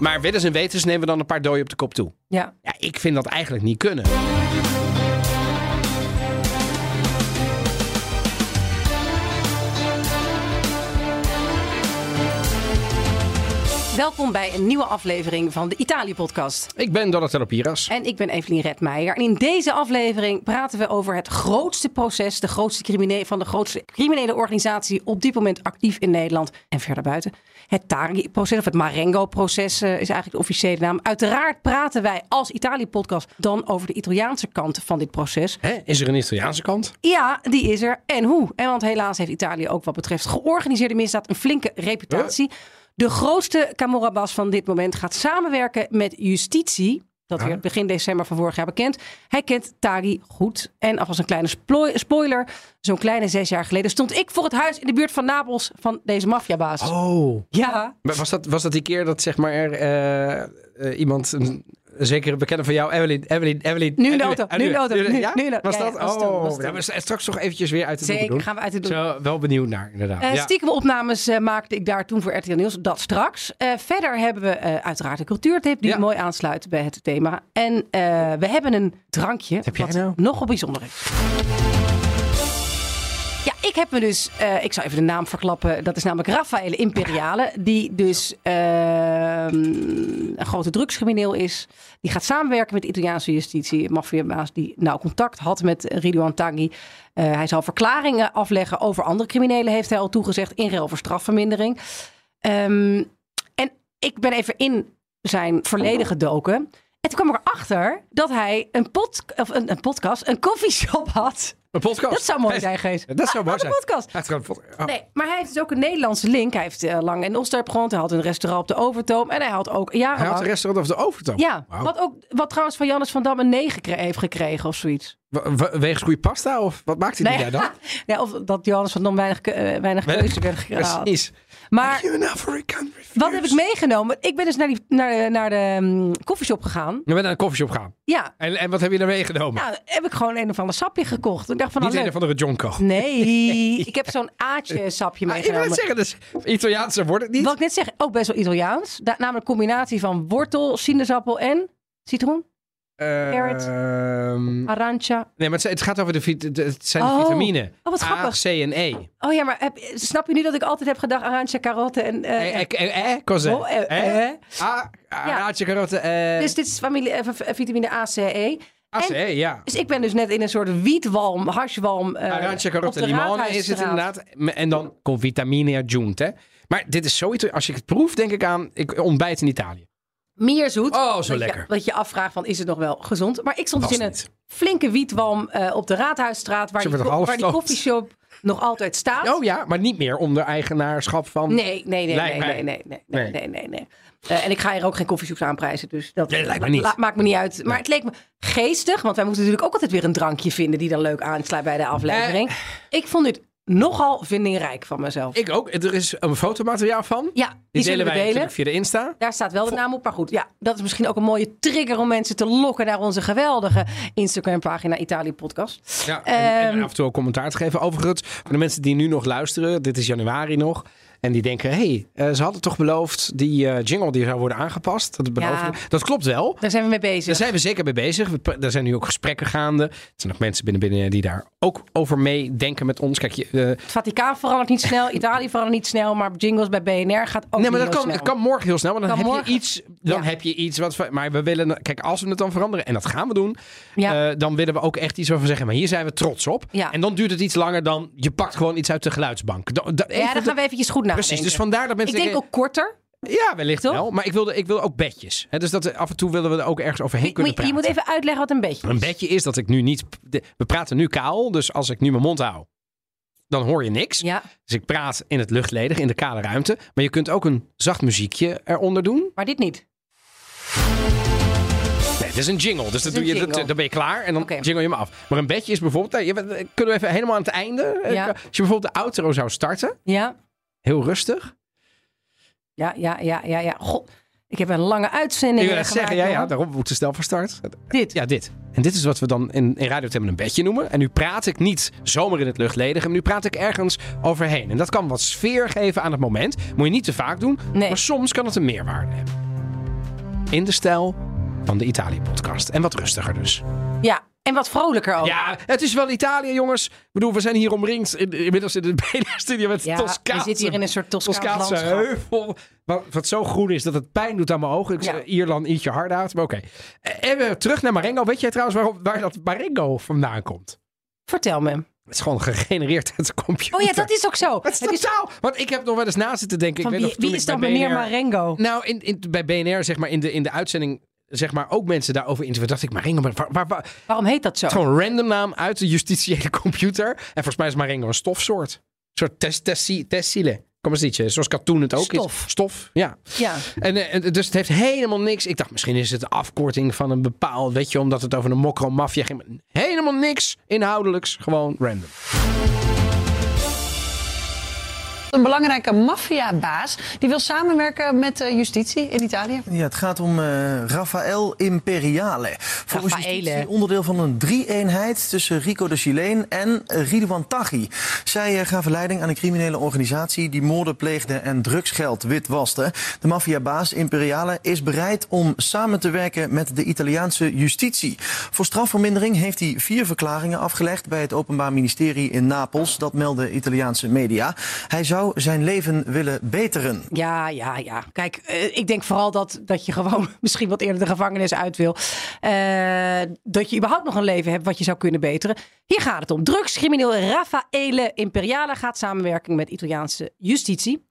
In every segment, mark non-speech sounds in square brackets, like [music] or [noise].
Maar willens en wetens nemen we dan een paar dooien op de kop toe. Ja. Ja, ik vind dat eigenlijk niet kunnen. Welkom bij een nieuwe aflevering van de Italië-podcast. Ik ben Donatello Piras. En ik ben Evelien Redmeijer. En in deze aflevering praten we over het grootste proces, de grootste criminele, van de grootste criminele organisatie op dit moment actief in Nederland en verder buiten. Het Tari-proces, of het Marengo-proces eh, is eigenlijk de officiële naam. Uiteraard praten wij als Italië-podcast dan over de Italiaanse kant van dit proces. Hè, is er een Italiaanse kant? Ja, die is er. En hoe? En want helaas heeft Italië ook wat betreft georganiseerde misdaad een flinke reputatie. De grootste Camorra-bas van dit moment gaat samenwerken met justitie. Dat werd begin december van vorig jaar bekend. Hij kent Tari goed. En alvast een kleine spoiler. Zo'n kleine zes jaar geleden stond ik voor het huis in de buurt van Napels van deze maffiabaas. Oh. Ja, Maar was dat, was dat die keer dat zeg maar er, eh, eh, iemand, een, een zekere bekende van jou, Evelyn, Evelyn, Evelyn. Nu in de auto, nu in de auto, nu- de- Was dat? oh, was ja, we straks toch eventjes weer uit de zeker. doen. Gaan we uit het doen. Zo, wel benieuwd naar, inderdaad. Ja. Stiekem opnames eh, maakte ik daar toen voor RTL Nieuws. Dat straks. Eh, verder hebben we uiteraard een cultuurtip die Ja. mooi aansluit bij het thema. En we hebben een drankje. heb jij wat nou? nogal bijzonder is. Ja, ik heb me dus, eh, ik zal even de naam verklappen. Dat is namelijk Raffaele Imperiale. Die dus ehm, een grote drugscrimineel is. Die gaat samenwerken met de Italiaanse justitie. Maffiabaas die nauw contact had met Ridouan Taghi. Eh, hij zal verklaringen afleggen over andere criminelen, heeft hij al toegezegd. In ruil voor strafvermindering. Ehm, en ik ben even in zijn verleden gedoken. En toen kwam ik erachter dat hij een, pod, of een, een podcast, een coffeeshop had. Een podcast. Dat zou mooi zijn geweest. Dat zou mooi Had een zijn. podcast. Hij heeft een oh. Nee, maar hij heeft dus ook een Nederlandse link. Hij heeft eh, lang in Oosterp gewoond. Hij had een restaurant op de Overtoom. En hij had ook Hij jarenlang... had een restaurant over de overtoom. ja, wat, ook, wat trouwens van Jannes van Dam een 9 gekre- heeft gekregen of zoiets. Wegens goede pasta of wat maakte hij Nee, daar dan? [laughs] ja, of dat Johannes van Dam weinig, eh, weinig keuze werd gehaald. [laughs] Precies. Maar wat heb ik meegenomen? Ik ben dus naar, die, naar de, naar de mm, koffieshop gegaan. Je bent naar een koffieshop gaan. Ja, En, en wat heb je daar meegenomen? nou heb ik gewoon een of ander sapje gekocht. Ik dacht van, Niet nou, een of andere Jonko. Nee, [laughs] ik heb zo'n aatje sapje Ah, ik wil meegenomen. zeggen, dus Italiaanse wordt het niet. Wat ik net zeg, ook best wel Italiaans. Da- namelijk een combinatie van wortel, sinaasappel en citroen, carrot. Ehm, nee, maar het, het gaat over de, vit- het zijn de Oh. vitamine. Oh, wat A, grappig. C en E. Oh ja, maar heb, snap je nu dat ik altijd heb gedacht arancia, karotten en... eh, Eh, eh, eh, eh, cos'è? Oh, eh, Eh? eh. A, karotten, eh. Dus dit is familie, eh, v- vitamine A, C, E. A, C, en- E, ja. Dus ik ben dus net in een soort wietwalm, hashwalm. eh Araatje, op karotten, de limone is het Raadhuisstraat. inderdaad. En dan con vitamine aggiunte. Maar dit is zoiets, als ik het proef, denk ik aan ik ontbijt in Italië. Meer zoet. Oh, zo Dat je- lekker. Dat je afvraagt van, is het nog wel gezond? Maar ik stond dus in een flinke wietwalm eh, op de Raadhuisstraat, waar, die, waar die koffieshop nog altijd staat. Oh ja, maar niet meer onder eigenaarschap van... Nee, nee, nee, nee, nee, nee, nee, nee, Nee. nee, nee, nee. Eh, en ik ga hier ook geen koffieshops aanprijzen, dus dat Nee, lijkt me niet. maakt me niet uit. Maar het leek me geestig, want wij moeten natuurlijk ook altijd weer een drankje vinden die dan leuk aansluit bij de aflevering. Ik vond dit nogal vindingrijk van mezelf. Ik ook. Er is een fotomateriaal van. ja, die, Die, delen we wij delen. via de Insta. Daar staat wel de naam op, maar goed. Ja, dat is misschien ook een mooie trigger om mensen te lokken naar onze geweldige Instagram-pagina Italië Podcast. Ja, en, en Ehm, af en toe ook commentaar te geven. Overigens, voor de mensen die nu nog luisteren, dit is januari nog. En die denken, hé, hey, ze hadden toch beloofd die eh, jingle die zou worden aangepast. Dat, Ja. dat klopt wel. Daar zijn we mee bezig. Daar zijn we zeker mee bezig. We, er zijn nu ook gesprekken gaande. Er zijn nog mensen binnen, binnen die daar ook over meedenken met ons. Kijk, je, eh, Het Vaticaan verandert niet snel, Italië verandert niet snel, maar jingles bij BNR gaat ook nee, maar dat kan, snel. kan morgen heel snel. Maar dan, heb, morgen- je iets, dan Ja. heb je iets wat... Maar we willen... Kijk, als we het dan veranderen, en dat gaan we doen... Ja. eh, dan willen we ook echt iets waarvan zeggen... maar hier zijn we trots op. En dan duurt het iets langer dan... je pakt gewoon iets uit de geluidsbank. Da- da- ja, dan gaan we eventjes goed nadenken. Precies, dus vandaar dat Ik mensen denk denken... ook korter. Ja, wellicht Toch? wel. Maar ik wilde, ik wilde ook bedjes. Dus dat af en toe willen we er ook ergens overheen Je, kunnen moet- je praten. moet even uitleggen wat een beetje is. Een bedje is dat ik nu niet... We praten nu kaal, dus als ik nu mijn mond hou... dan hoor je niks. Ja, Dus ik praat in het luchtledig, in de kale ruimte. Maar je kunt ook een zacht muziekje eronder doen. maar dit niet. Nee, het is een jingle. Dus dat doe je, dat, dan ben je klaar en dan jingle je hem af. Maar een bedje is bijvoorbeeld... nou, je- Kunnen we even helemaal aan het einde? Ja. Als je bijvoorbeeld de outro zou starten. Ja, Heel rustig. ja, ja, ja, ja. ja. God, ik heb een lange uitzending Ik wil gemaakt, zeggen, ja, ja, daarom moet ze snel van start. Dit. Ja, dit. En dit is wat we dan in, in radiotermen een bedje noemen. En nu praat ik niet zomaar in het luchtledige, maar nu praat ik ergens overheen. En dat kan wat sfeer geven aan het moment. Moet je niet te vaak doen, Nee. maar soms kan het een meerwaarde hebben. in de stijl van de Italië-podcast. En wat rustiger dus. Ja, en wat vrolijker ook. Ja, het is wel Italië, jongens. Ik bedoel, we zijn hier omringd in, inmiddels in de [laughs] BNR-studio met Ja, Toscaanse, we zitten hier in een soort Toscaans Toscaanse landschap. heuvel. Wat, wat zo groen is dat het pijn doet aan mijn ogen. Ik Ja. zeg, Ierland, eat je hard out. Maar oké. En we terug naar Marengo. Weet jij trouwens waarom, waar dat Marengo vandaan komt? Vertel me. Het is gewoon gegenereerd uit de computer. Oh ja, dat is ook zo. Het is Het is totaal. Want ik heb nog wel eens na zitten denken. van ik wie, weet nog, toen wie is dan meneer Marengo? Nou, in, in, bij BNR, zeg maar, in de, in de uitzending, zeg maar, ook mensen daarover interviewen. dacht ik, Marengo, maar waar, Waarom heet dat zo? is gewoon een random naam uit de justitiële [laughs] computer. En volgens mij is Marengo een stofsoort. Een soort test, tessi- tessile. Kom eens nietje. Zoals katoen het ook Stof. is. Stof, ja. Ja. En, eh, en dus het heeft helemaal niks. Ik dacht, misschien is het een afkorting van een bepaald, weet je, omdat het over een mokro maffia ging. Helemaal niks inhoudelijks. Gewoon random. Een belangrijke maffiabaas die wil samenwerken met de justitie in Italië. Ja, het gaat om eh Rafael Imperiale. Volgens justitie onderdeel van een drie-eenheid tussen Rico de Chileen en Ridouan Taghi. Zij eh, gaven leiding aan een criminele organisatie die moorden pleegde en drugsgeld witwaste. De maffiabaas Imperiale is bereid om samen te werken met de Italiaanse justitie. Voor strafvermindering heeft hij vier verklaringen afgelegd bij het Openbaar Ministerie in Napels. Dat melden Italiaanse media. Hij zou zijn leven willen beteren. Ja, ja, ja. Kijk, eh, ik denk vooral dat, dat je gewoon [laughs] misschien wat eerder de gevangenis uit wil. Eh, dat je überhaupt nog een leven hebt wat je zou kunnen beteren. Hier gaat het om. Drugscrimineel Raffaele Imperiale gaat samenwerking met Italiaanse justitie.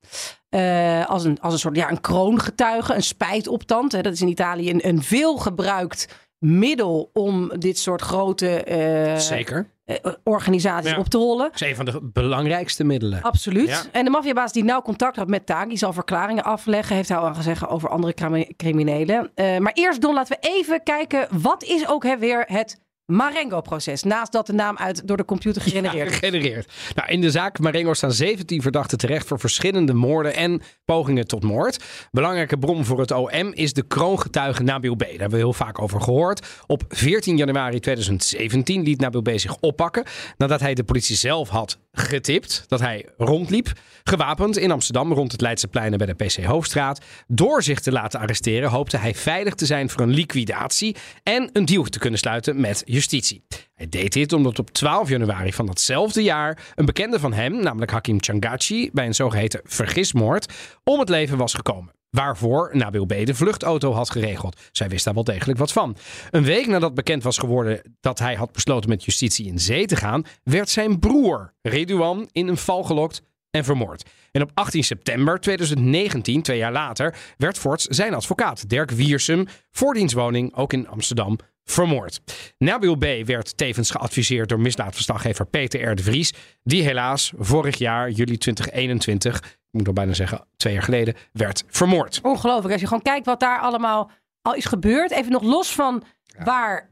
Eh, als, een, als een soort ja, een kroongetuige, een spijtoptand. Hè. Dat is in Italië een, een veel gebruikt middel om dit soort grote eh, Zeker. Eh, organisaties Ja. op te rollen. Dat is een van de belangrijkste middelen. Absoluut. Ja. En de maffiabaas die nauw contact had met Taghi zal verklaringen afleggen. Heeft hij al gezegd over andere crimi- criminelen. Eh, maar eerst Don, laten we even kijken. Wat is ook hè, weer het Marengo-proces? Naast dat de naam uit door de computer gegenereerd. Gegenereerd. Nou, in de zaak Marengo staan 17 verdachten terecht voor verschillende moorden en pogingen tot moord. Belangrijke bron voor het OM is de kroongetuige Nabil B. Daar hebben we heel vaak over gehoord. Op 14 januari 2017 liet Nabil B zich oppakken nadat hij de politie zelf had getipt dat hij rondliep, gewapend in Amsterdam rond het Leidseplein en bij de PC Hoofdstraat. Door zich te laten arresteren hoopte hij veilig te zijn voor een liquidatie en een deal te kunnen sluiten met justitie. Hij deed dit omdat op 12 januari van datzelfde jaar een bekende van hem, namelijk Hakim Changachi, bij een zogeheten vergismoord om het leven was gekomen. Waarvoor Nabil B. de vluchtauto had geregeld. Zij wist daar wel degelijk wat van. Een week nadat bekend was geworden dat hij had besloten met justitie in zee te gaan, werd zijn broer Redouan in een val gelokt en vermoord. En op 18 september 2019, twee jaar later, werd Forts zijn advocaat Dirk Wiersum voor diens woning, ook in Amsterdam, vermoord. Nabil B. werd tevens geadviseerd door misdaadverslaggever Peter R. de Vries, die helaas vorig jaar, juli 2021, ik moet al bijna zeggen twee jaar geleden, werd vermoord. Ongelooflijk. Als je gewoon kijkt wat daar allemaal al is gebeurd. Even nog los van waar,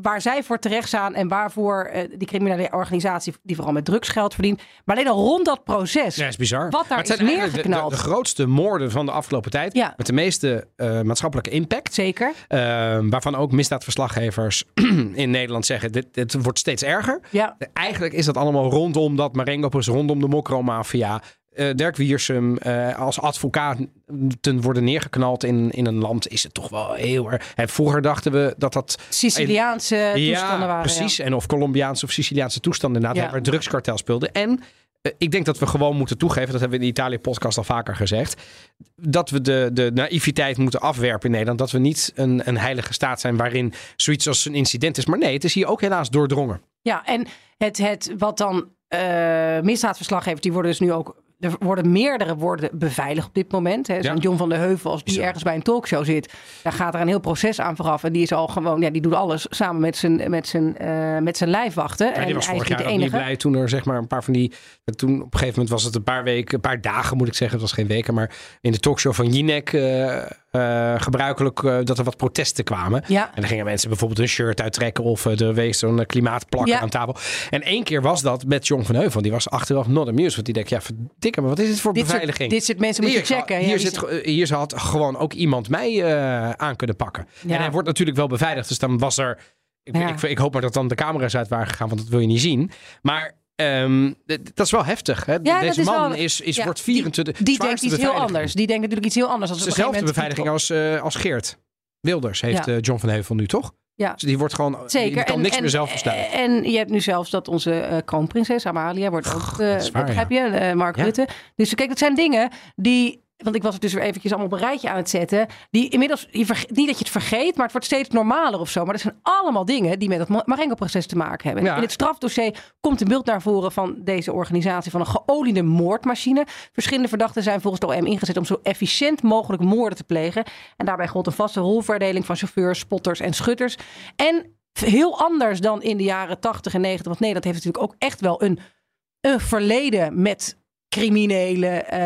waar zij voor terecht staan. En waarvoor eh, die criminele organisatie die vooral met drugsgeld verdient. Maar alleen al rond dat proces. Ja, is bizar. Wat daar is zijn eigenlijk de- de, neergeknald. de, grootste moorden van de afgelopen tijd. Ja. Met de meeste eh, maatschappelijke impact. Zeker. eh, waarvan ook misdaadverslaggevers [clears throat] in Nederland zeggen: dit, dit wordt steeds erger. Ja. Eigenlijk is dat allemaal rondom dat Marengo-proces, rondom de Mokro-mafia. Eh, Dirk Wiersum eh, als advocaat ten worden neergeknald in, in een land is het toch wel heel erg. En vroeger dachten we dat dat Siciliaanse toestanden waren. precies. En of Colombiaanse of Siciliaanse toestanden inderdaad, Ja. waar drugskartel speelde. En eh, ik denk dat we gewoon moeten toegeven, dat hebben we in de Italië-podcast al vaker gezegd, dat we de, de naïviteit moeten afwerpen in Nederland. Dat we niet een, een heilige staat zijn waarin zoiets als een incident is. Maar nee, het is hier ook helaas doordrongen. Ja, en het, het wat dan eh misdaadverslaggevers, die worden dus nu ook. Er worden meerdere worden beveiligd op dit moment. hè. Ja. John van der Heuvel, als die Zo. ergens bij een talkshow zit, daar gaat er een heel proces aan vooraf. En die is al gewoon, ja, die doet alles samen met zijn, met zijn, eh, met zijn lijfwachten. Ja, en die was hij is vorig niet jaar niet enige. blij toen er zeg maar een paar van die... Toen op een gegeven moment was het een paar weken, een paar dagen moet ik zeggen. Het was geen weken, maar in de talkshow van Jinek eh, eh, gebruikelijk eh, dat er wat protesten kwamen. Ja. En dan gingen mensen bijvoorbeeld een shirt uittrekken of eh, er wees zo'n klimaatplakker Ja. aan tafel. En één keer was dat met John van Heuvel. Die was achteraf not amused. Want die denkt, ja verdikke maar wat is dit voor Dit soort, beveiliging? dit soort mensen moet je Hier, checken. Hier, Ja, die zit, hier had gewoon ook iemand mij aan kunnen pakken. Ja. En hij wordt natuurlijk wel beveiligd. Dus dan was er... Ik, Ja. ik, ik hoop maar dat dan de camera's uit waren gegaan. Want dat wil je niet zien. Maar Ehm, dat is wel heftig. Hè? Ja, Deze is man wel- is, is, ja, wordt 24. Die denkt zwaarste iets heel anders. Die denkt natuurlijk iets heel anders. Als dezelfde moment beveiliging als, eh, als Geert Wilders, heeft Ja. eh, John van Heuvel nu toch? Ja. Dus die wordt gewoon. Zeker. Die kan en, niks en, meer zelf besluiten. En je hebt nu zelfs dat onze eh, kroonprinses Amalia wordt ook, eh, dat waar, begrijp je, eh, Mark. Rutte. Dus kijk, dat zijn dingen die, want ik was het dus weer eventjes allemaal op een rijtje aan het zetten, die inmiddels, je niet dat je het vergeet, maar het wordt steeds normaler of zo. Maar dat zijn allemaal dingen die met het Ma- Marengo-proces te maken hebben. Ja. In het strafdossier komt een beeld naar voren van deze organisatie van een geoliede moordmachine. Verschillende verdachten zijn volgens de OM ingezet om zo efficiënt mogelijk moorden te plegen. En daarbij gold een vaste rolverdeling van chauffeurs, spotters en schutters. En heel anders dan in de jaren 80 en 90. Want Nederland heeft natuurlijk ook echt wel een, een verleden met criminelen. ehm,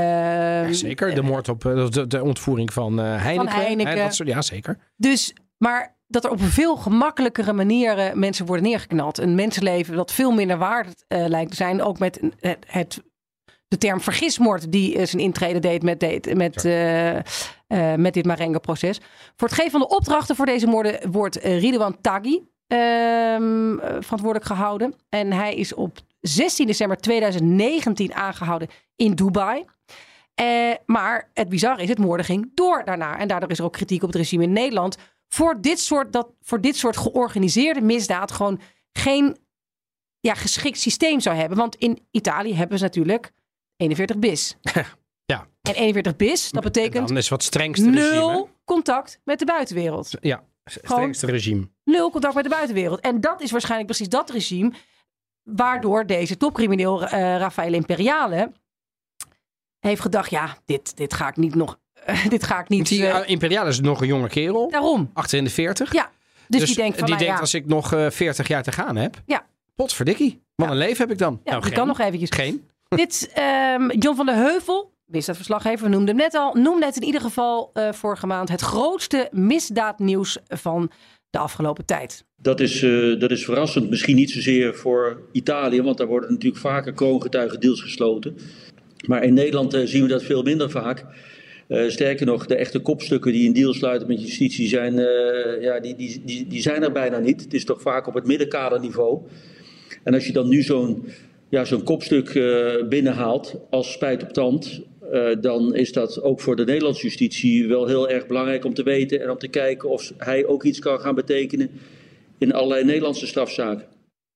Ja, zeker. De moord op eh, de, de ontvoering van eh Heineken. Dat soort, ja, zeker. Dus, maar dat er op veel gemakkelijkere manieren mensen worden neergeknald. Een mensenleven dat veel minder waard eh, lijkt te zijn. Ook met het, het, de term vergismoord die eh, zijn intrede deed met, dit- met, eh, eh, met dit Marengo-proces. Voor het geven van de opdrachten voor deze moorden wordt eh, Ridwan Taghi ehm, eh, verantwoordelijk gehouden. En hij is op 16 december 2019 aangehouden in Dubai. Eh, maar het bizarre is, het moorden ging door daarna. En daardoor is er ook kritiek op het regime in Nederland. Voor dit soort, dat, voor dit soort georganiseerde misdaad gewoon geen ja, geschikt systeem zou hebben. Want in Italië hebben ze natuurlijk 41 bis. [laughs] Ja. En 41 bis, dat En betekent dan is wat strengste regime. nul contact met de buitenwereld. Ja, strengste regime. Nul contact met de buitenwereld. En dat is waarschijnlijk precies dat regime waardoor deze topcrimineel eh Rafael Imperiale heeft gedacht, ja, dit, dit ga ik niet nog, [laughs] dit ga ik niet. Die eh, eh, Imperial is nog een jonge kerel. daarom. Achter in de 40. Ja, dus, die denkt van, die nou denkt ja, als ik nog eh 40 jaar te gaan heb. Ja. Potverdikkie. Wat een leven heb ik dan. ja, nou, geen. kan nog eventjes. Geen. Dit, ehm, John van der Heuvel, misdaadverslaggever, we noemden hem net al, noemde het in ieder geval eh, vorige maand het grootste misdaadnieuws van de afgelopen tijd. Dat is, eh, dat is verrassend. Misschien niet zozeer voor Italië, want daar worden natuurlijk vaker kroongetuigen deals gesloten. Maar in Nederland eh, zien we dat veel minder vaak. Eh, sterker nog, de echte kopstukken die een deal sluiten met justitie zijn, ja, die, die, die, die zijn er bijna niet. Het is toch vaak op het middenkaderniveau. En als je dan nu zo'n ja, zo'n kopstuk binnenhaalt als spijt op tand, eh, dan is dat ook voor de Nederlandse justitie wel heel erg belangrijk om te weten en om te kijken of hij ook iets kan gaan betekenen in allerlei Nederlandse strafzaken.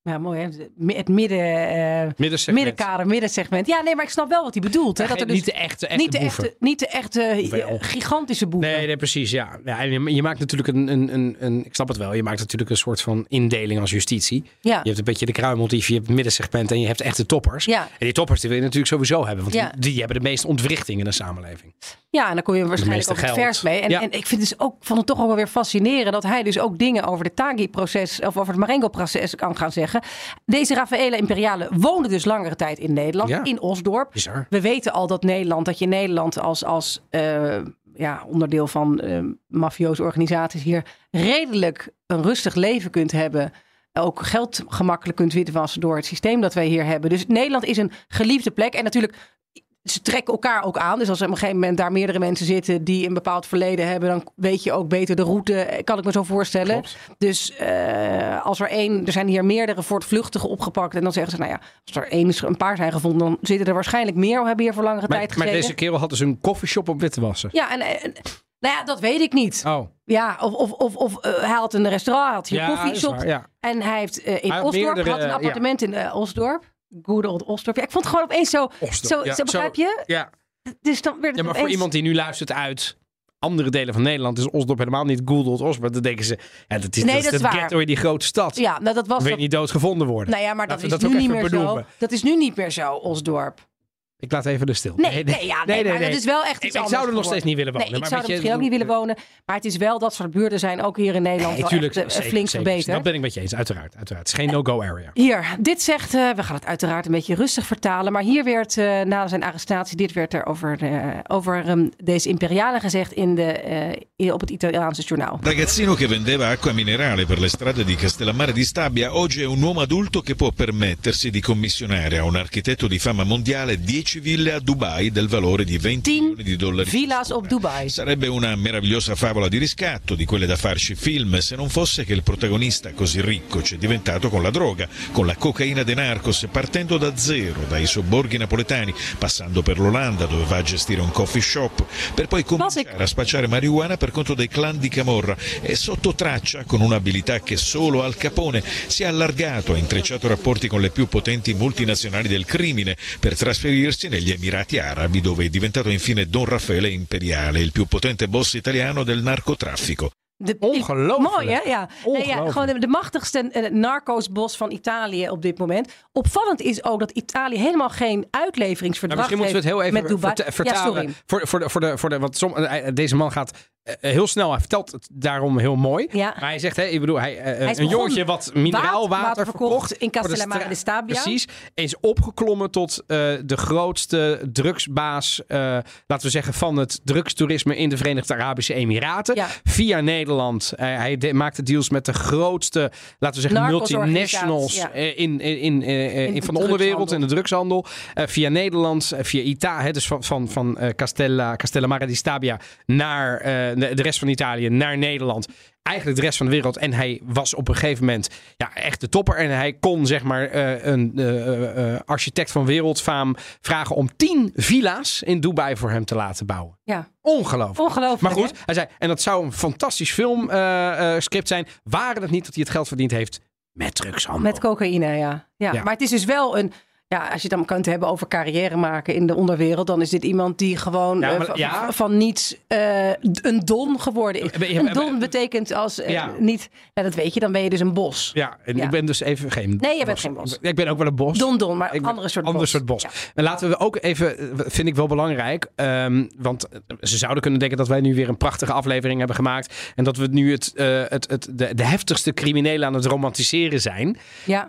Ja, mooi hè. Het midden, eh, Middensegment. middenkader, middensegment. Ja, nee, maar ik snap wel wat hij bedoelt. Hè? Ja, Dat er dus niet de echte, echte niet de boeven. echte, niet de echte eh, gigantische boeven. Nee, nee, precies. Ja. ja en je, maakt natuurlijk een, een, een, een. Ik snap het wel. Je maakt natuurlijk een soort van indeling als justitie. Ja. Je hebt een beetje de kruimeldief, je hebt het middensegment en je hebt echt de toppers. Ja. En die toppers die wil je natuurlijk sowieso hebben. Want die, die hebben de meeste ontwrichting in de samenleving. Ja, en dan kom je waarschijnlijk ook het vers mee. En, Ja. en ik vind dus ook, vond het toch ook wel weer fascinerend dat hij dus ook dingen over de Taghi-proces of over het Marengo-proces kan gaan zeggen. Deze Rafaela Imperiale woonde dus langere tijd in Nederland, Ja. in Osdorp. Bizar. We weten al dat Nederland, dat je in Nederland als, als eh, ja, onderdeel van mafioze organisaties hier redelijk een rustig leven kunt hebben. Ook geld gemakkelijk kunt witwassen door het systeem dat wij hier hebben. Dus Nederland is een geliefde plek. En natuurlijk, ze trekken elkaar ook aan. Dus als er op een gegeven moment daar meerdere mensen zitten die een bepaald verleden hebben, dan weet je ook beter de route, kan ik me zo voorstellen. Klopt. Dus eh, als er één, er zijn hier meerdere voortvluchtigen opgepakt. En dan zeggen ze, nou ja, als er één, een paar zijn gevonden, dan zitten er waarschijnlijk meer. Of hebben hier voor langere Maar, tijd maar gezeten. deze kerel had dus een koffieshop op Wittewassen. Ja, en, en nou ja, dat weet ik niet. Oh, Ja, of, of, of, of eh, hij had een restaurant, hij had hier ja, ja. En hij heeft eh, in Osdorp, meerdere, had een appartement in Osdorp. Good old Osdorp. Ja, ik vond het gewoon opeens zo, Osdorp, zo, ja. zo begrijp je? Ja. Dus dan werd het ja, maar voor iemand die nu luistert uit andere delen van Nederland is Osdorp helemaal niet Good Old Osdorp. Dan denken ze, ja, dat is, Nee, dat, dat is ghetto in die grote stad. Ja, nou dat was... Wil je Dat, niet doodgevonden worden. nou ja, maar dat is dat nu niet meer zo. Dat is nu niet meer zo, Osdorp. Ik laat even de stil. Nee, nee, ja, nee, maar dat is wel echt Ik, iets ik anders zou er nog steeds niet willen wonen. Nee, ik maar zou er je, misschien ook niet willen wonen. Maar het is wel dat soort buurten zijn ook hier in Nederland Nee, tuurlijk, echt, eh, zeker, flink verbeterd. Dat ben ik met je eens, uiteraard. uiteraard. Het is geen no-go area. Hier, dit zegt, eh, we gaan het uiteraard een beetje rustig vertalen, maar hier werd eh, na zijn arrestatie, dit werd er over, eh, over ehm, deze imperiale gezegd in de, eh, eh, op het Italiaanse journaal. Ragazzino che vendeva acqua minerale per le strade di Castellammare di Stabia oggi è un uomo adulto che può permettersi di commissionare a un architetto di fama mondiale 10 ville a Dubai del valore di 20 10 milioni di dollari. Villa's op Dubai. Sarebbe una meravigliosa favola di riscatto, di quelle da farci film, se non fosse che il protagonista così ricco ci è diventato con la droga, con la cocaina de Narcos, partendo da zero, dai sobborghi napoletani, passando per l'Olanda dove va a gestire un coffee shop, per poi cominciare a spacciare marijuana per conto dei clan di Camorra e sotto traccia, con un'abilità che solo Al Capone, si è allargato, ha intrecciato rapporti con le più potenti multinazionali del crimine per trasferirsi negli Emirati Arabi dove è diventato infine Don Raffaele Imperiale, il più potente boss italiano del narcotraffico. De, Ongelooflijk. Mooi hè? Ja. Nee, ja Ongelooflijk. gewoon de, de machtigste eh, narcosbos van Italië op dit moment. Opvallend is ook dat Italië helemaal geen Maar uitleveringsverdrag misschien moeten we het heel even met Dubai. verte- vertalen. Ja, sorry. Voor, voor, de, voor, de, voor de, want som, eh, deze man gaat eh, heel snel. Hij vertelt het daarom heel mooi. Ja. Maar hij zegt, hè, ik bedoel, hij, eh, een jongetje wat mineraalwater water verkocht. in de Castellammare di Stabia. Precies. Is opgeklommen tot eh, de grootste drugsbaas, eh, laten we zeggen, van het drugstoerisme in de Verenigde Arabische Emiraten. Ja. Via Nederland. Eh, hij de- maakte deals met de grootste, laten we zeggen, multinationals ja. eh, in, in, in, eh, de van de onderwereld, in drugshandel. de drugshandel. Eh, via Nederland, eh, via Italië, dus van, van, van eh, Castella, Castellamare di Stabia naar eh, de, de rest van Italië, naar Nederland. Eigenlijk de rest van de wereld. En hij was op een gegeven moment ja, echt de topper. En hij kon zeg maar eh, een eh, eh, architect van wereldfaam vragen om tien villa's in Dubai voor hem te laten bouwen. Ja, Ongelooflijk. ongelooflijk. Maar hè? goed, hij zei, en dat zou een fantastisch filmscript zijn. Waren het niet dat hij het geld verdiend heeft met drugshandel? Met cocaïne, ja. ja. Ja. Maar het is dus wel een... Ja, als je het dan kunt hebben over carrière maken in de onderwereld... dan is dit iemand die gewoon Ja, eh, maar- van, ja. van niets eh, een don geworden is. Een don betekent als eh, Ja. niet... Ja, dat weet je, dan ben je dus een bos. Ja, en ik ben dus even geen Nee, je bent geen bos. Ik ben ook wel een bos. Don don, maar ben andere soort ander bos. soort bos. En laten we ook even, vind ik wel belangrijk, ehm, want ze zouden kunnen denken dat wij nu weer een prachtige aflevering hebben gemaakt en dat we nu het, het, het, de, de heftigste criminelen aan het romantiseren zijn. Ja.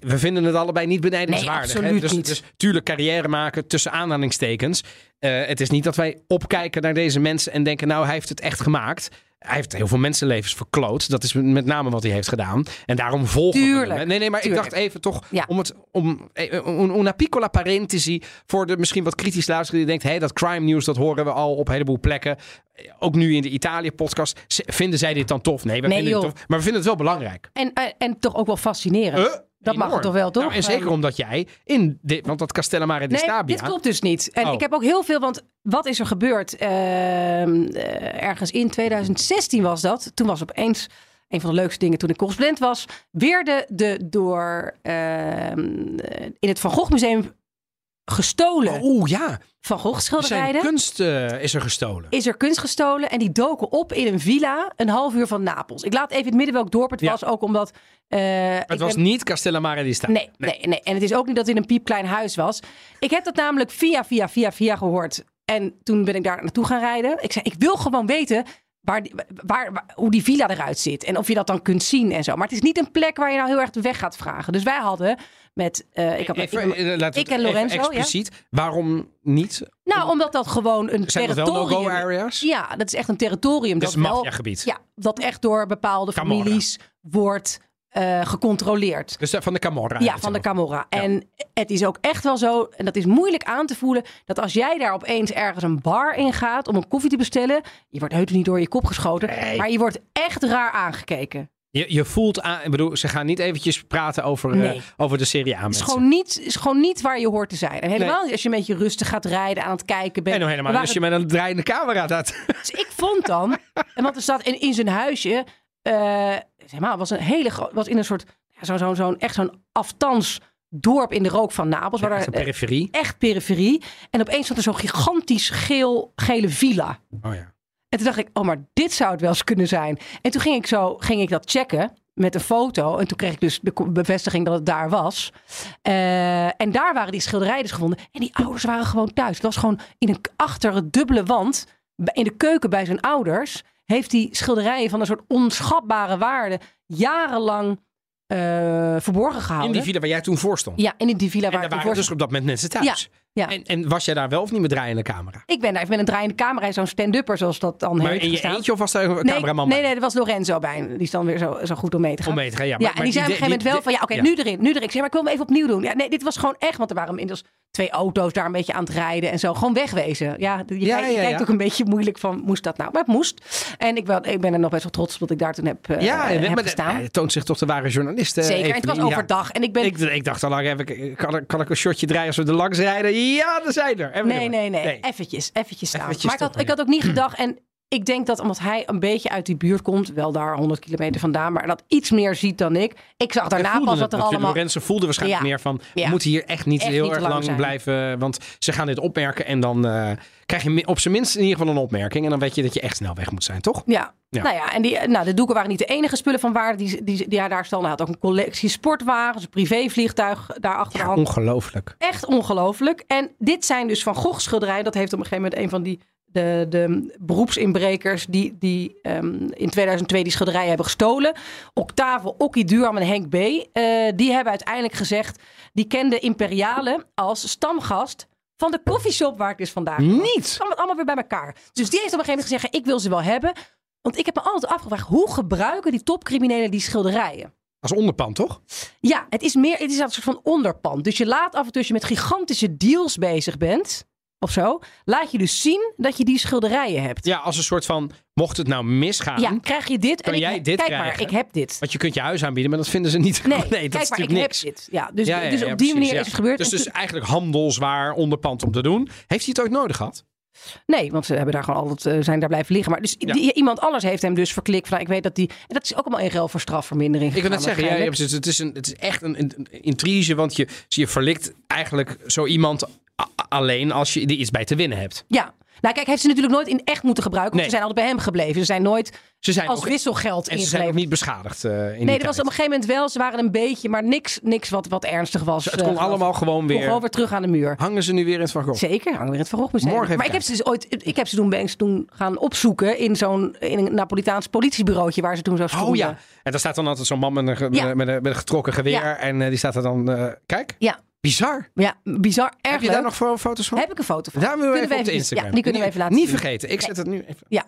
We vinden het allebei niet benijdenswaardig. Nee, hè? Dus, niet. dus tuurlijk carrière maken tussen aanhalingstekens. Eh, het is niet dat wij opkijken naar deze mensen en denken, nou hij heeft het echt gemaakt. Hij heeft heel veel mensenlevens verkloot. Dat is met name wat hij heeft gedaan. En daarom volgen we Tuurlijk, hem, hè. Nee, nee, maar tuurlijk. ik dacht even toch Ja. om het om eh, un- una piccola parentesi voor de misschien wat kritisch luisteraar die denkt, hé, dat crime news dat horen we al op een heleboel plekken. Eh, Ook nu in de Italië podcast. Z- Vinden zij dit dan tof? Nee, we Nee, vinden het tof. Maar we vinden het wel belangrijk. En, en, en toch ook wel fascinerend. Dat mag enorm. het toch wel, toch? Nou, en zeker Eh, omdat jij in dit, want dat Castellamare di Nee, Stabia. dit klopt dus niet. En Oh. ik heb ook heel veel, want wat is er gebeurd? Ehm, eh, ergens in 2016 was dat. Toen was opeens een van de leukste dingen toen ik correspondent was. Weerde de door ehm, in het Van Gogh Museum gestolen Oeh, ja. Van Gogh Zijn kunst eh, is er gestolen. Is er kunst gestolen en die doken op in een villa een half uur van Napels. Ik laat even het midden welk dorp het Ja. was, ook omdat. eh, het was niet Castellamare di Stabia. Nee, nee, nee. En het is ook niet dat het in een piepklein huis was. Ik heb dat namelijk via, via, via, via gehoord. En toen ben ik daar naartoe gaan rijden. Ik zei, ik wil gewoon weten waar, waar, waar- hoe die villa eruit zit. En of je dat dan kunt zien en zo. Maar het is niet een plek waar je nou heel erg weg gaat vragen. Dus wij hadden met... eh, ik, had, Even, ik, eh, ik en Lorenzo, ja. expliciet. Waarom niet? nou, omdat dat gewoon een Zijn territorium... areas? Ja, dat is echt een territorium. Dat is dat wel. Ja, dat echt door bepaalde Camorra. families wordt eh, gecontroleerd. Dus de- van de Camorra. Ja, van de Camorra. En het is ook echt wel zo, en dat is moeilijk aan te voelen, dat als jij daar opeens ergens een bar in gaat om een koffie te bestellen, je wordt heus niet door je kop geschoten, maar je wordt echt raar aangekeken. Je, je voelt aan, ik bedoel, ze gaan niet eventjes praten over, eh, over de Serie A Het is mensen. gewoon, niet, is gewoon niet waar je hoort te zijn. En helemaal niet als je een beetje rustig gaat rijden, aan het kijken bent. En nog helemaal als je met een draaiende camera staat. Dus ik vond dan, en [laughs] want er staat in, in zijn huisje, eh helemaal was een hele groot, was in een soort, ja, zo, zo, zo'n echt zo'n aftans dorp in de rook van Napels, waar Ja, zo'n eh, periferie. echt periferie. En opeens stond er zo'n gigantisch geel, gele villa. Oh ja. En toen dacht ik, oh, maar dit zou het wel eens kunnen zijn. En toen ging ik zo, ging ik dat checken met een foto. En toen kreeg ik dus de bevestiging dat het daar was. Eh, en daar waren die schilderijen dus gevonden. En die ouders waren gewoon thuis. Het was gewoon in een achter een dubbele wand, in de keuken bij zijn ouders, heeft hij schilderijen van een soort onschatbare waarde jarenlang eh, verborgen gehouden. In die villa waar jij toen voor stond. Ja, in die villa en waar daar ik waren voor dus op dat moment mensen thuis. Ja. Ja. En, en was jij daar wel of niet met draaiende camera? Ik ben daar even met een draaiende camera en zo'n stand-upper, zoals dat dan Maar heet. in je gestaan. eentje of was daar een Nee, cameraman nee, bij? nee, er was Lorenzo bij. Die is dan weer zo, zo goed om mee te gaan. Om mee te gaan, ja. Ja, maar- en die zei op een gegeven moment wel van ja, oké, ja. nu erin, nu erin. Ik zei, maar ik wil hem even opnieuw doen. Ja, nee, dit was gewoon echt, want er waren inmiddels twee auto's daar een beetje aan het rijden en zo. Gewoon wegwezen. Ja, je, Ja, kijkt, je ja, kijkt ja. ook een beetje moeilijk van, moest dat nou? Maar het moest. En ik, wel, ik ben er nog best wel trots op dat ik daar toen heb, eh, Ja, en- heb gestaan. het toont zich toch de ware journalist. eh, Zeker, en het was. Ja. overdag. En ik ben... Ik, ik dacht al lang even, kan, ik- kan ik een shotje draaien als we er langs rijden? Ja, er zijn er. Even Nee, nee, nee, Eventjes, eventjes staan. Eventjes maar ik had, ik had ook niet [clears throat] gedacht. En ik denk dat omdat hij een beetje uit die buurt komt, wel daar 100 kilometer vandaan, maar dat iets meer ziet dan ik. Ik zag daarna pas wat er allemaal. Lorenzo voelde waarschijnlijk Ja. meer van... we Ja. moeten hier echt niet Echt heel niet erg lang blijven... want ze gaan dit opmerken en dan eh, krijg je op zijn minst in ieder geval een opmerking. En dan weet je dat je echt snel weg moet zijn, toch? Ja. Ja. Nou ja, en die, nou, de doeken waren niet de enige spullen van waarde die, die, die hij daar stelde. Hij had ook een collectie sportwagens, een privévliegtuig daar achter ongelooflijk. Echt ongelooflijk. En dit zijn dus Van Gogh schilderijen. Dat heeft op een gegeven moment een van die de, de beroepsinbrekers die, die ehm, in 2002 die schilderijen hebben gestolen. Octave, Okkie Duram en Henk B. eh, die hebben uiteindelijk gezegd, die kende Imperiale als stamgast van de koffieshop waar ik dus vandaag was. Niet? kwam het allemaal weer bij elkaar. Dus die heeft op een gegeven moment gezegd, ik wil ze wel hebben. Want ik heb me altijd afgevraagd, hoe gebruiken die topcriminelen die schilderijen? Als onderpand, toch? Ja, het is meer, het is een soort van onderpand. Dus je laat af en toe, als je met gigantische deals bezig bent, of zo, laat je dus zien dat je die schilderijen hebt. Ja, als een soort van, mocht het nou misgaan... Ja, krijg je dit Kan en jij ik, dit kijk krijgen? maar, ik heb dit. Want je kunt je huis aanbieden, maar dat vinden ze niet. [laughs] Nee, dat kijk is maar, ik heb dit. Ja, dus, Ja, ja, dus op die manier is het gebeurd. Dus het is eigenlijk handelswaar onderpand om te doen. Heeft hij het ooit nodig gehad? Nee, want ze hebben daar gewoon altijd, eh, zijn daar blijven liggen. Maar dus Ja. die- iemand anders heeft hem dus verklikt. Van, nou, ik weet dat die. En dat is ook allemaal in ruil voor strafvermindering. Ik wil net zeggen, ja, het, is een, het is echt een, intrige, want je, je verlikt eigenlijk zo iemand alleen als je er iets bij te winnen hebt. Ja. Nou, kijk, heeft ze natuurlijk nooit in echt moeten gebruiken. Want Nee. ze zijn altijd bij hem gebleven. Ze zijn nooit Ze zijn als ook, wisselgeld en ze zijn ook niet beschadigd. eh, in die Nee, dat was op een gegeven moment wel. Ze waren een beetje, maar niks, niks wat, wat ernstig was. Het eh, kon allemaal gewoon weer. gewoon weer terug aan de muur. Hangen ze nu weer in het Van Gogh? Zeker, hangen we in het Van Gogh Museum. Morgen maar ik heb ze dus ooit, ik heb ze toen, ben toen gaan opzoeken in zo'n in een Napolitaans politiebureautje waar ze toen zo stonden. Oh ja. En daar staat dan altijd zo'n man met een, met Ja. een- met een, met een getrokken geweer. Ja. En eh, die staat er dan. kijk, Ja, bizar. ja, bizar, erg Heb je leuk. daar nog fo- foto's van? Heb ik een foto van. Daar willen we even op de Instagram. Ja, die kunnen we even laten Niet zien. vergeten. Ik zet het nu even. Ja.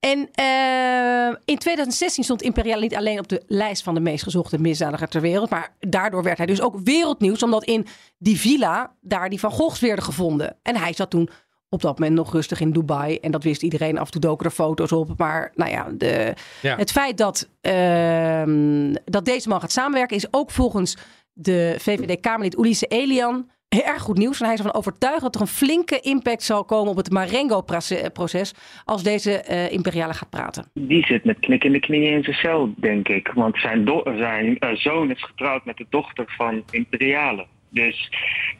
En eh, in 2016 stond Imperial niet alleen op de lijst van de meest gezochte misdadiger ter wereld. Maar daardoor werd hij dus ook wereldnieuws. Omdat in die villa daar die Van Goghs werden gevonden. En hij zat toen op dat moment nog rustig in Dubai. En dat wist iedereen. Af en toe doken er foto's op. Maar nou ja, de, Ja. het feit dat, ehm, dat deze man gaat samenwerken... is ook volgens de VVD-Kamerlid Ulisse Elian... Erg goed nieuws. En hij is ervan overtuigd dat er een flinke impact zal komen op het Marengo-proces als deze eh, imperiale gaat praten. Die zit met knikkende knieën in zijn cel, denk ik. Want zijn, zijn eh, zoon is getrouwd met de dochter van Imperiale. Dus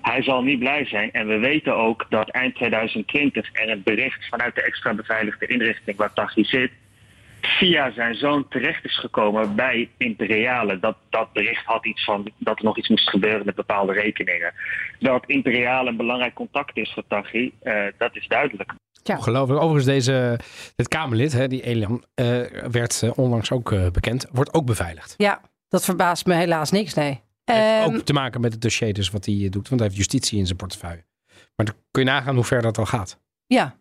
hij zal niet blij zijn. En we weten ook dat eind 2020 er een bericht vanuit de extra beveiligde inrichting waar Taghi zit, via zijn zoon terecht is gekomen bij Imperiale. Dat, dat bericht had iets van dat er nog iets moest gebeuren met bepaalde rekeningen. Dat Imperiale een belangrijk contact is voor Taghi, eh, dat is duidelijk. Ja. Ongelooflijk. Overigens, deze, dit Kamerlid, hè, die Elian, eh, werd eh, onlangs ook eh, bekend. Wordt ook beveiligd. Ja, dat verbaast me helaas niks, nee. Heeft Ehm, ook te maken met het dossier dus wat hij doet. Want hij heeft justitie in zijn portefeuille. Maar dan kun je nagaan hoe ver dat al gaat. Ja.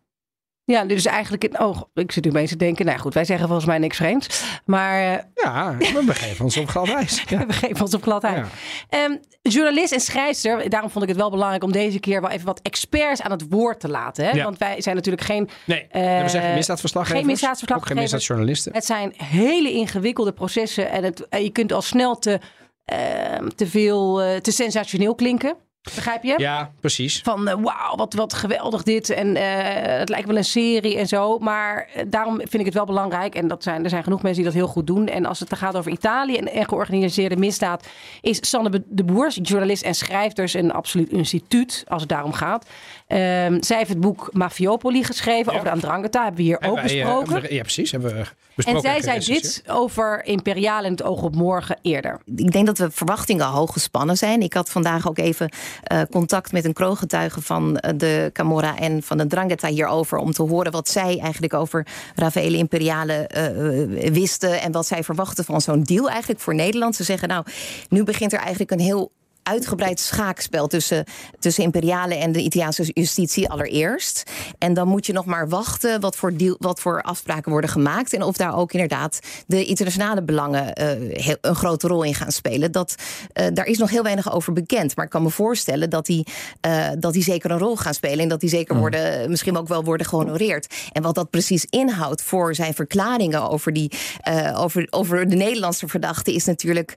Ja, dus eigenlijk... in- Oh, ik zit nu opeens te denken... Nou goed, wij zeggen volgens mij niks vreemds. Maar eh, Ja, we begeven ons op glad ijs. Ja. we geven ons op glad. [laughs] Ja. Ehm, journalist en schrijfster. Daarom vond ik het wel belangrijk om deze keer wel even wat experts aan het woord te laten. Hè? Ja. Want wij zijn natuurlijk geen... Nee, Eh, we zeggen misdaadverslaggevers. geen misdaadverslaggevers. Ook geen misdaadjournalisten. Het zijn hele ingewikkelde processen. En het, en je kunt al snel te, ehm, te veel... eh, te sensationeel klinken. Begrijp je? Ja, precies. Van eh, wauw, wat, wat geweldig dit. En eh, het lijkt wel een serie en zo. Maar eh, daarom vind ik het wel belangrijk. En dat zijn, er zijn genoeg mensen die dat heel goed doen. En als het gaat over Italië en, en georganiseerde misdaad. Is Sanne de Boer, journalist en schrijft dus een absoluut instituut. Als het daarom gaat. Ehm, zij heeft het boek Mafiopoli geschreven. Over de Andrangheta. Hebben we hier ook wij, eh, besproken. we- ja, precies. Hebben we en besproken. zij zei dit over Imperiaal en het oog op morgen eerder. Ik denk dat de verwachtingen hoog gespannen zijn. Ik had vandaag ook even eh, contact met een kroongetuige van eh, de Camorra en van de Drangheta hierover. Om te horen wat zij eigenlijk over Raffaele Imperiale wisten. En wat zij verwachten van zo'n deal eigenlijk voor Nederland. Ze zeggen nou, nu begint er eigenlijk een heel uitgebreid schaakspel tussen, tussen imperiale en de Italiaanse justitie allereerst. En dan moet je nog maar wachten wat voor, deal, wat voor afspraken worden gemaakt. En of daar ook inderdaad de internationale belangen uh, een grote rol in gaan spelen. Dat, uh, daar is nog heel weinig over bekend. Maar ik kan me voorstellen dat die, uh, dat die zeker een rol gaan spelen. En dat die zeker worden, misschien ook wel worden gehonoreerd. En wat dat precies inhoudt voor zijn verklaringen over, die, over, over de Nederlandse verdachte is natuurlijk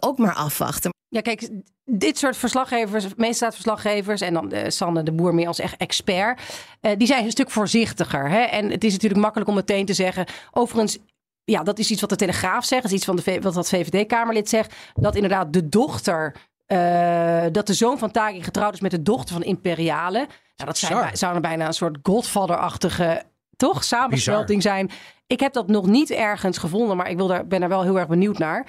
ook maar afwachten. Ja, kijk, dit soort verslaggevers, misdaadverslaggevers en dan uh, Sanne de Boer meer als echt expert, uh, die zijn een stuk voorzichtiger. Hè? En het is natuurlijk makkelijk om meteen te zeggen, overigens, ja, dat is iets wat de Telegraaf zegt, dat is iets van de, wat dat VVD-Kamerlid zegt, dat inderdaad de dochter, uh, dat de zoon van Tagi getrouwd is met de dochter van Imperiale. Nou, dat zijn, zou bijna een soort Godfather-achtige toch samensmelting zijn. Ik heb dat nog niet ergens gevonden, maar ik wil daar, ben daar wel heel erg benieuwd naar.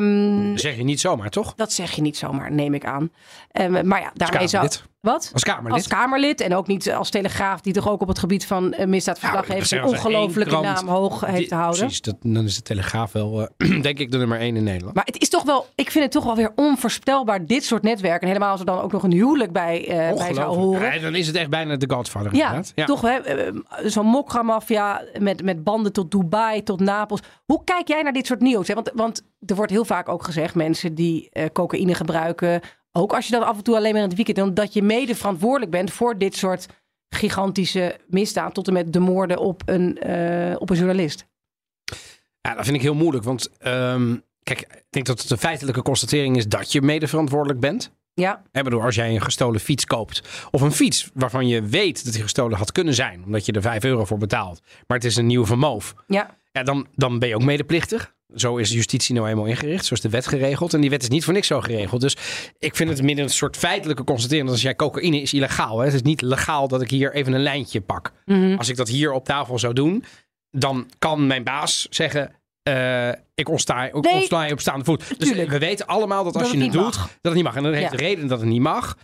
Um, dat zeg je niet zomaar, toch? Dat zeg je niet zomaar, neem ik aan. Um, maar ja, daarmee zou... Wat? Als Kamerlid? Als Kamerlid en ook niet als Telegraaf, die toch ook op het gebied van uh, misdaadverslag heeft een ongelofelijke naam hoog heeft te houden. Precies, dat, dan is de Telegraaf wel, uh, [clears throat] denk ik, de nummer één in Nederland. Maar het is toch wel, ik vind het toch wel weer onvoorspelbaar, dit soort netwerken. En helemaal als er dan ook nog een huwelijk bij, uh, bij zou horen. Ja, dan is het echt bijna de Godfather. Ja, ja. toch hè, zo'n mokra-maffia met, met banden tot Dubai, tot Napels. Hoe kijk jij naar dit soort nieuws? Hè? Want, want er wordt heel vaak ook gezegd, mensen die uh, cocaïne gebruiken, ook als je dat af en toe alleen maar in het weekend, dan dat je mede verantwoordelijk bent voor dit soort gigantische misdaad, tot en met de moorden op een, uh, op een journalist. Ja, dat vind ik heel moeilijk, want um, kijk, ik denk dat het een feitelijke constatering is dat je mede verantwoordelijk bent. Ja. Ik bedoel, als jij een gestolen fiets koopt, of een fiets waarvan je weet dat die gestolen had kunnen zijn, omdat je er 5 euro voor betaalt, maar het is een nieuwe vermoof. Ja. Ja, dan, dan ben je ook medeplichtig. Zo is justitie nou eenmaal ingericht. Zo is de wet geregeld. En die wet is niet voor niks zo geregeld. Dus ik vind het minder een soort feitelijke constatering. Dat als jij cocaïne is illegaal. Hè? Het is niet legaal dat ik hier even een lijntje pak. Mhm. Als ik dat hier op tafel zou doen. Dan kan mijn baas zeggen. Uh, ik ontsla, ik Nee. je op staande voet. Dus Tuurlijk. we weten allemaal dat als Dat je het doet, mag. dat het niet mag. En dat heeft Ja. de reden dat het niet mag.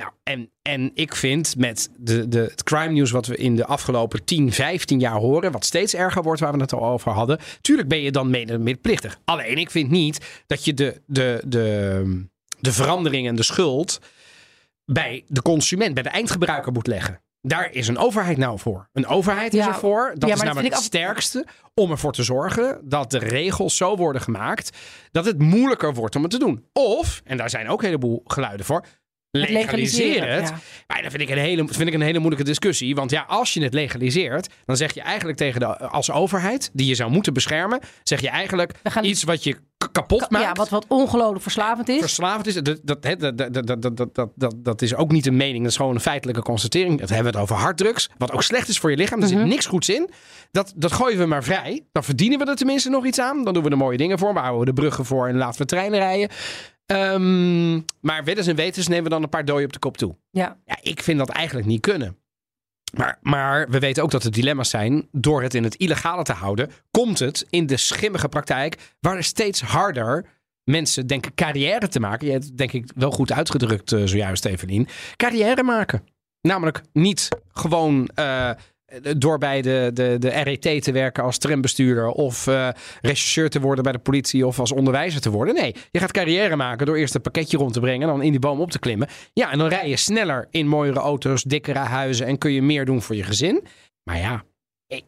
Nou, en, en ik vind met de, de, het crime news wat we in de afgelopen 10, 15 jaar horen, wat steeds erger wordt waar we het al over hadden, tuurlijk ben je dan mede medeplichtig. Alleen ik vind niet dat je de, de, de, de verandering en de schuld bij de consument, bij de eindgebruiker moet leggen. Daar is een overheid nou voor. Een overheid is Ja. ervoor. Dat Ja, is namelijk het af- sterkste om ervoor te zorgen dat de regels zo worden gemaakt dat het moeilijker wordt om het te doen. Of, en daar zijn ook een heleboel geluiden voor, legaliseer het. Maar dat vind ik, een hele, vind ik een hele moeilijke discussie. Want ja, als je het legaliseert, dan zeg je eigenlijk tegen de als overheid, die je zou moeten beschermen, zeg je eigenlijk gaan... iets wat je kapot maakt. Ja, wat, wat ongelooflijk verslavend is. Verslavend is, dat, dat, dat, dat, dat, is ook niet een mening, dat is gewoon een feitelijke constatering. Dat hebben we het over harddrugs, wat ook slecht is voor je lichaam, daar zit mhm. niks goeds in. Dat, dat gooien we maar vrij, dan verdienen we er tenminste nog iets aan. Dan doen we er mooie dingen voor, maar houden we de bruggen voor en laten we treinen rijden. Ehm, maar weddens en wetens nemen we dan een paar dooien op de kop toe. ja. Ja, ik vind dat eigenlijk niet kunnen. Maar, maar we weten ook dat er dilemma's zijn. Door het in het illegale te houden, komt het in de schimmige praktijk, waar er steeds harder mensen denken carrière te maken. Je hebt het denk ik wel goed uitgedrukt eh, zojuist, Evelien. Carrière maken. Namelijk niet gewoon eh, door bij de, de, de RET te werken als trambestuurder of eh rechercheur te worden bij de politie of als onderwijzer te worden. Nee, je gaat carrière maken door eerst een pakketje rond te brengen en dan in die boom op te klimmen. Ja, en dan rij je sneller in mooiere auto's, dikkere huizen en kun je meer doen voor je gezin. Maar ja,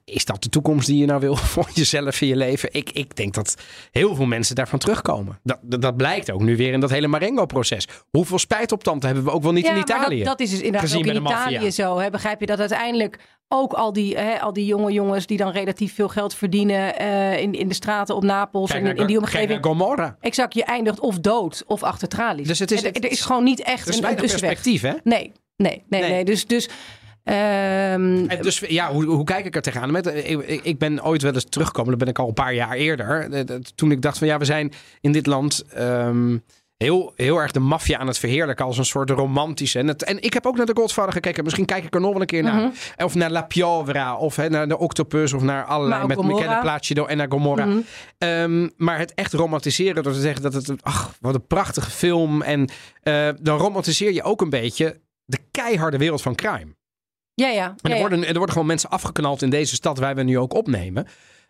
is dat de toekomst die je nou wil [laughs] voor jezelf in je leven? Ik, ik denk dat heel veel mensen daarvan terugkomen. Dat, dat, dat blijkt ook nu weer in dat hele Marengo-proces. Hoeveel spijtoptanden hebben we ook wel niet in maar dat- Italië? Dat, is dus inderdaad Gezien ook in. Italië zo. Hè? Begrijp je dat uiteindelijk ook al die, hè, al die jonge jongens die dan relatief veel geld verdienen eh, in, in de straten op Napels Kijk en in, naar- in die kijk omgeving. naar Gomorra. Exact, je eindigt of dood of achter tralies. Dus het is- er, het er is is- gewoon niet echt Er is een, perspectief, hè? Nee, nee, nee, Nee. nee. Dus, dus ehm, En dus ja, hoe, hoe kijk ik er tegenaan? Met, ik, ik- ik ben ooit wel eens teruggekomen, dat ben ik al een paar jaar eerder. eh, Toen ik dacht van ja, we zijn in dit land ehm, heel, heel erg de maffia aan het verheerlijken als een soort romantische. En, het, en ik heb ook naar de Godfather gekeken. Misschien kijk ik er nog wel een keer naar. Of naar La Piovra, of hè, naar de Octopus, of naar allerlei met. Michele Placido en naar Gomorra. Mhm. Ehm, maar het echt romantiseren door te zeggen dat het, ach, wat een prachtige film. En eh, dan romantiseer je ook een beetje de keiharde wereld van crime. Ja, ja. En er, worden, er worden gewoon mensen afgeknald in deze stad waar we nu ook opnemen.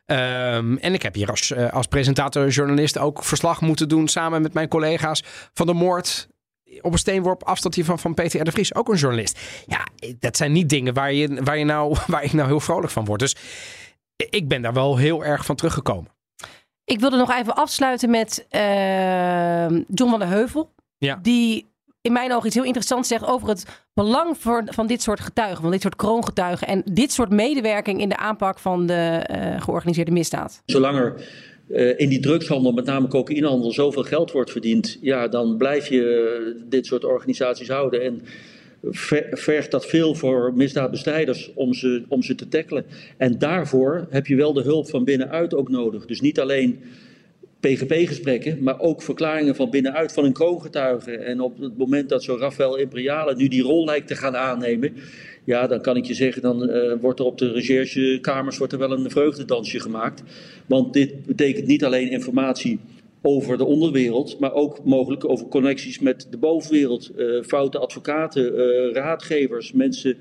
Ehm, en ik heb hier als, eh, als presentator, journalist ook verslag moeten doen samen met mijn collega's van de moord op een steenworp afstand hiervan van Peter R. de Vries, ook een journalist. Ja, dat zijn niet dingen waar, je, waar, je nou, [laughs] waar ik nou heel vrolijk van word. Dus ik ben daar wel heel erg van teruggekomen. Ik wilde nog even afsluiten met uh, John van der Heuvel. Ja. Die in mijn ogen iets heel interessants zegt over het belang voor, van dit soort getuigen, van dit soort kroongetuigen en dit soort medewerking in de aanpak van de uh, georganiseerde misdaad. Zolang er uh, in die drugshandel, met name cocaïnehandel, zoveel geld wordt verdiend, ja, dan blijf je dit soort organisaties houden. En vergt dat veel voor misdaadbestrijders om ze, om ze te tackelen. En daarvoor heb je wel de hulp van binnenuit ook nodig. Dus niet alleen PGP-gesprekken, maar ook verklaringen van binnenuit van een kroongetuige. En op het moment dat zo Rafael Imperiale nu die rol lijkt te gaan aannemen, ja, dan kan ik je zeggen, dan uh, wordt er op de recherchekamers wordt er wel een vreugdedansje gemaakt. Want dit betekent niet alleen informatie over de onderwereld, maar ook mogelijk over connecties met de bovenwereld. Uh, foute advocaten, uh, raadgevers, mensen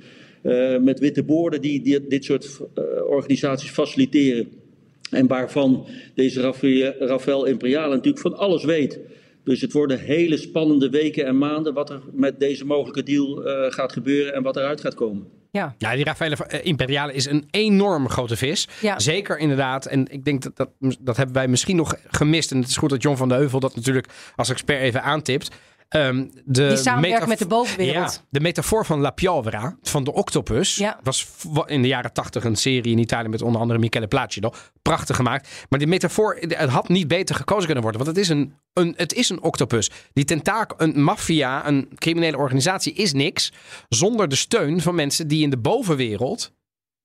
met witte borden die, die dit soort organisaties faciliteren. En waarvan deze Rafael Imperiale natuurlijk van alles weet. Dus het worden hele spannende weken en maanden wat er met deze mogelijke deal gaat gebeuren en wat eruit gaat komen. Ja. ja, die Rafael Imperiale is een enorm grote vis. Ja. Zeker inderdaad. En ik denk dat, dat dat hebben wij misschien nog gemist. En het is goed dat John van de Heuvel dat natuurlijk als expert even aantipt. Um, de die samenwerkt met de bovenwereld. Ja, de metafoor van La Piovra, van de octopus, ja. was in de jaren tachtig een serie in Italië met onder andere Michele Placido. Prachtig gemaakt. Maar die metafoor, het had niet beter gekozen kunnen worden. Want het is een, een, het is een octopus. Die tentakel, een maffia, een criminele organisatie is niks zonder de steun van mensen die in de bovenwereld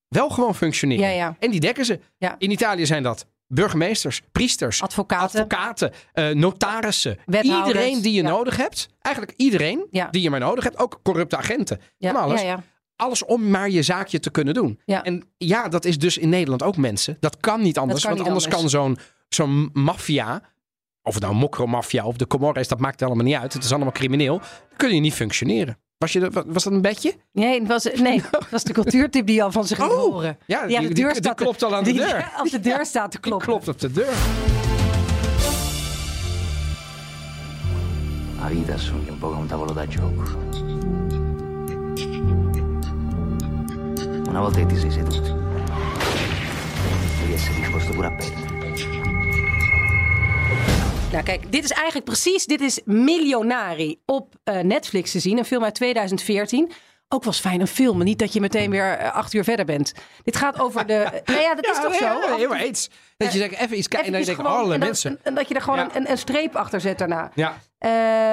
wel gewoon functioneren. Ja. En die dekken ze. In Italië zijn dat burgemeesters, priesters, advocaten, advocaten uh, notarissen. Iedereen die je ja. nodig hebt. Eigenlijk iedereen ja. die je maar nodig hebt. Ook corrupte agenten. Ja. Van alles. Alles om maar je zaakje te kunnen doen. En ja, dat is dus in Nederland ook mensen. Dat kan niet anders. kan want niet anders, anders. kan zo'n zo'n maffia... Of het nou mokromafia of de Comores, dat maakt allemaal niet uit. Het is allemaal crimineel. Dan kun je niet functioneren. Was, je, was dat een bedje? Nee, het was, nee, het was de cultuurtip die al van zich ging oh, horen. Ja, die, die, de die, deur die staat klopt al aan de die, deur. Als de deur staat te kloppen. klopt op de deur. La vita sogna un po' come un tavolo da gioco. Una volta che ti sei seduto, devi essere disposto pure a perdere. Nou kijk, dit is eigenlijk precies, dit is Milionari op uh, Netflix te zien. Een film uit 2014. Ook was fijn een film, niet dat je meteen weer uh, acht uur verder bent. Dit gaat over de... [laughs] nou ja, dat is ja, toch zo? Ja, eens. Dat je denkt, even iets kijken en dan denk alle en mensen. En dat je er gewoon een, een, streep achter zet daarna. Ja.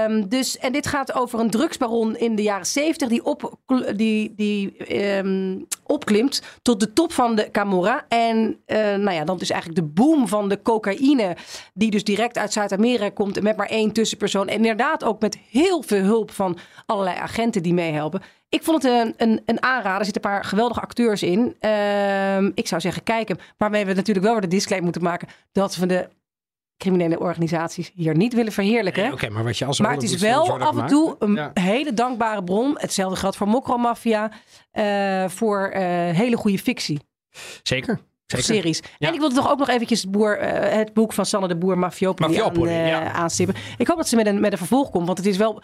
Um, dus, en dit gaat over een drugsbaron in de jaren zeventig die, op, die, die um, opklimt tot de top van de Camorra. En uh, nou ja, dan dus eigenlijk de boom van de cocaïne, die dus direct uit Zuid-Amerika komt met maar één tussenpersoon. En inderdaad ook met heel veel hulp van allerlei agenten die meehelpen. Ik vond het een, een, een aanrader. Er zitten een paar geweldige acteurs in. Um, ik zou zeggen, kijken. Waarmee we natuurlijk wel weer de disclaimer moeten maken dat we de criminele organisaties hier niet willen verheerlijken. Nee, Oké, okay, maar wat je als maar het is wel af en toe een ja. hele dankbare bron. Hetzelfde geldt voor Mokromafia. Uh, voor uh, hele goede fictie. Zeker. Zeker. series. Ja. En ik wilde toch ook nog eventjes het, boer, uh, het boek van Sanne de Boer, Mafiopoli, aan, ja. aanstippen. Ik hoop dat ze met een, met een vervolg komt, want het is wel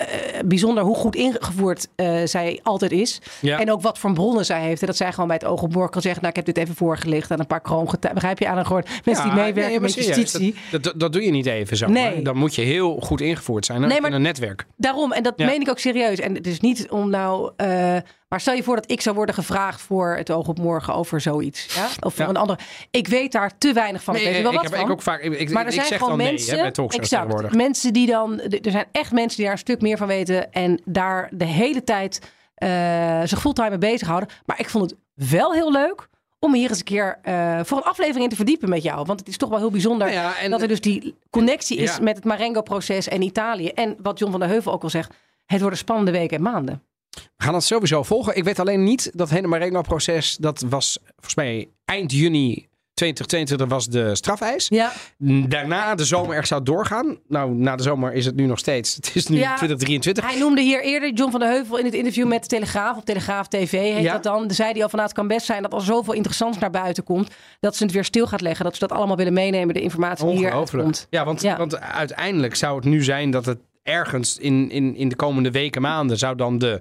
uh, bijzonder hoe goed ingevoerd uh, zij altijd is. Ja. En ook wat voor bronnen zij heeft. En dat zij gewoon bij het oog op morgen kan zeggen, nou ik heb dit even voorgelegd aan een paar kroongetuigen. Begrijp je aan een gehoord? Mensen ja, die meewerken nee, met justitie. Dat, dat, dat, doe je niet even zo. Nee. Dan moet je heel goed ingevoerd zijn nee, in een netwerk. Daarom, en dat Ja. meen ik ook serieus. En het is niet om nou... Uh, maar stel je voor dat ik zou worden gevraagd voor het oog op morgen over zoiets. Ja? Of voor Ja. een andere. Ik weet daar te weinig van. Nee, ik weet wel ik wat heb van. ik ook vaak. Ik, maar er zijn zeg gewoon mensen, nee hè, exact, mensen die dan, er zijn echt mensen die daar een stuk meer van weten en daar de hele tijd uh, zich fulltime mee bezighouden. Maar ik vond het wel heel leuk om hier eens een keer uh, voor een aflevering in te verdiepen met jou. Want het is toch wel heel bijzonder Nou ja, en- dat er dus die connectie is Ja. met het Marengo-proces en Italië. En wat John van der Heuvel ook al zegt, het worden spannende weken en maanden. We gaan het sowieso volgen. Ik weet alleen niet dat hele Marengo-proces. Dat was volgens mij eind juni 2022 was de strafeis. Ja, Daarna de zomer echt zou doorgaan. Nou, na de zomer is het nu nog steeds. [laughs] Het is nu Ja. 2023. Hij noemde hier eerder John van der Heuvel in het interview met de Telegraaf, op Telegraaf TV heet Ja. dat dan. Zei hij al van nou, het kan best zijn dat als zoveel interessants naar buiten komt, dat ze het weer stil gaat leggen. Dat ze dat allemaal willen meenemen, de informatie die Ongelooflijk. komt. Ja want, Ja. want uiteindelijk zou het nu zijn dat het ergens in, in, in de komende weken, maanden zou dan de,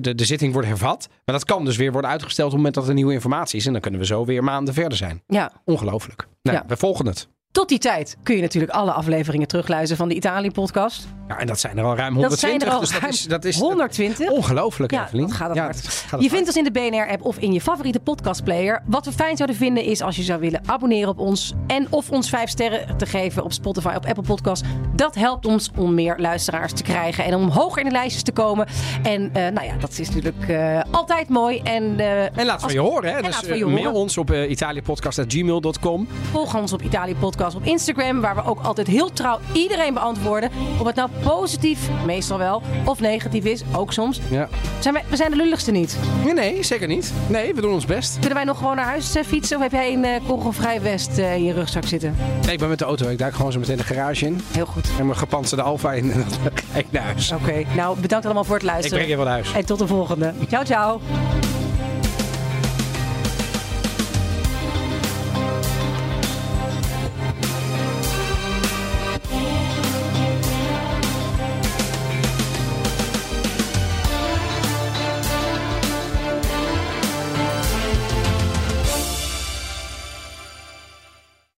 de, de zitting worden hervat. Maar dat kan dus weer worden uitgesteld op het moment dat er nieuwe informatie is. En dan kunnen we zo weer maanden verder zijn. Ja. Ongelooflijk. Nou, Ja. We volgen het. Tot die tijd kun je natuurlijk alle afleveringen terugluisteren van de Italië-podcast. Ja, en dat zijn er al ruim Dat zijn 120. er al dus dat is, dat is 120. ongelooflijk, Ja, Evelien. dat gaat Ja, dat gaat Je hard. vindt ons in de BNR-app of in je favoriete podcastplayer. Wat we fijn zouden vinden is als je zou willen abonneren op ons. En of ons vijf sterren te geven op Spotify, op Apple Podcasts. Dat helpt ons om meer luisteraars te krijgen. En om hoger in de lijstjes te komen. En eh, nou ja, dat is natuurlijk eh, altijd mooi. En, eh, En laten als- we je horen. Hè? Dus mail horen. ons op uh, italiapodcast.gmail.com. Volg ons op Italië Podcast op Instagram, waar we ook altijd heel trouw iedereen beantwoorden. Of het nou positief, meestal wel, of negatief is, ook soms. Ja. Zijn wij, we zijn de lulligste niet. Nee, nee, zeker niet. Nee, we doen ons best. Kunnen wij nog gewoon naar huis eh, fietsen? Of heb jij een uh, kogelvrij vest eh, in je rugzak zitten? Nee, ik ben met de auto. Ik duik gewoon zo meteen de garage in. Heel goed. En mijn gepantserde Alfa in. En dan [laughs] ga ik naar huis. Oké, nou bedankt allemaal voor het Ik luisteren. breng je wel naar huis. En tot de volgende. Ciao, ciao.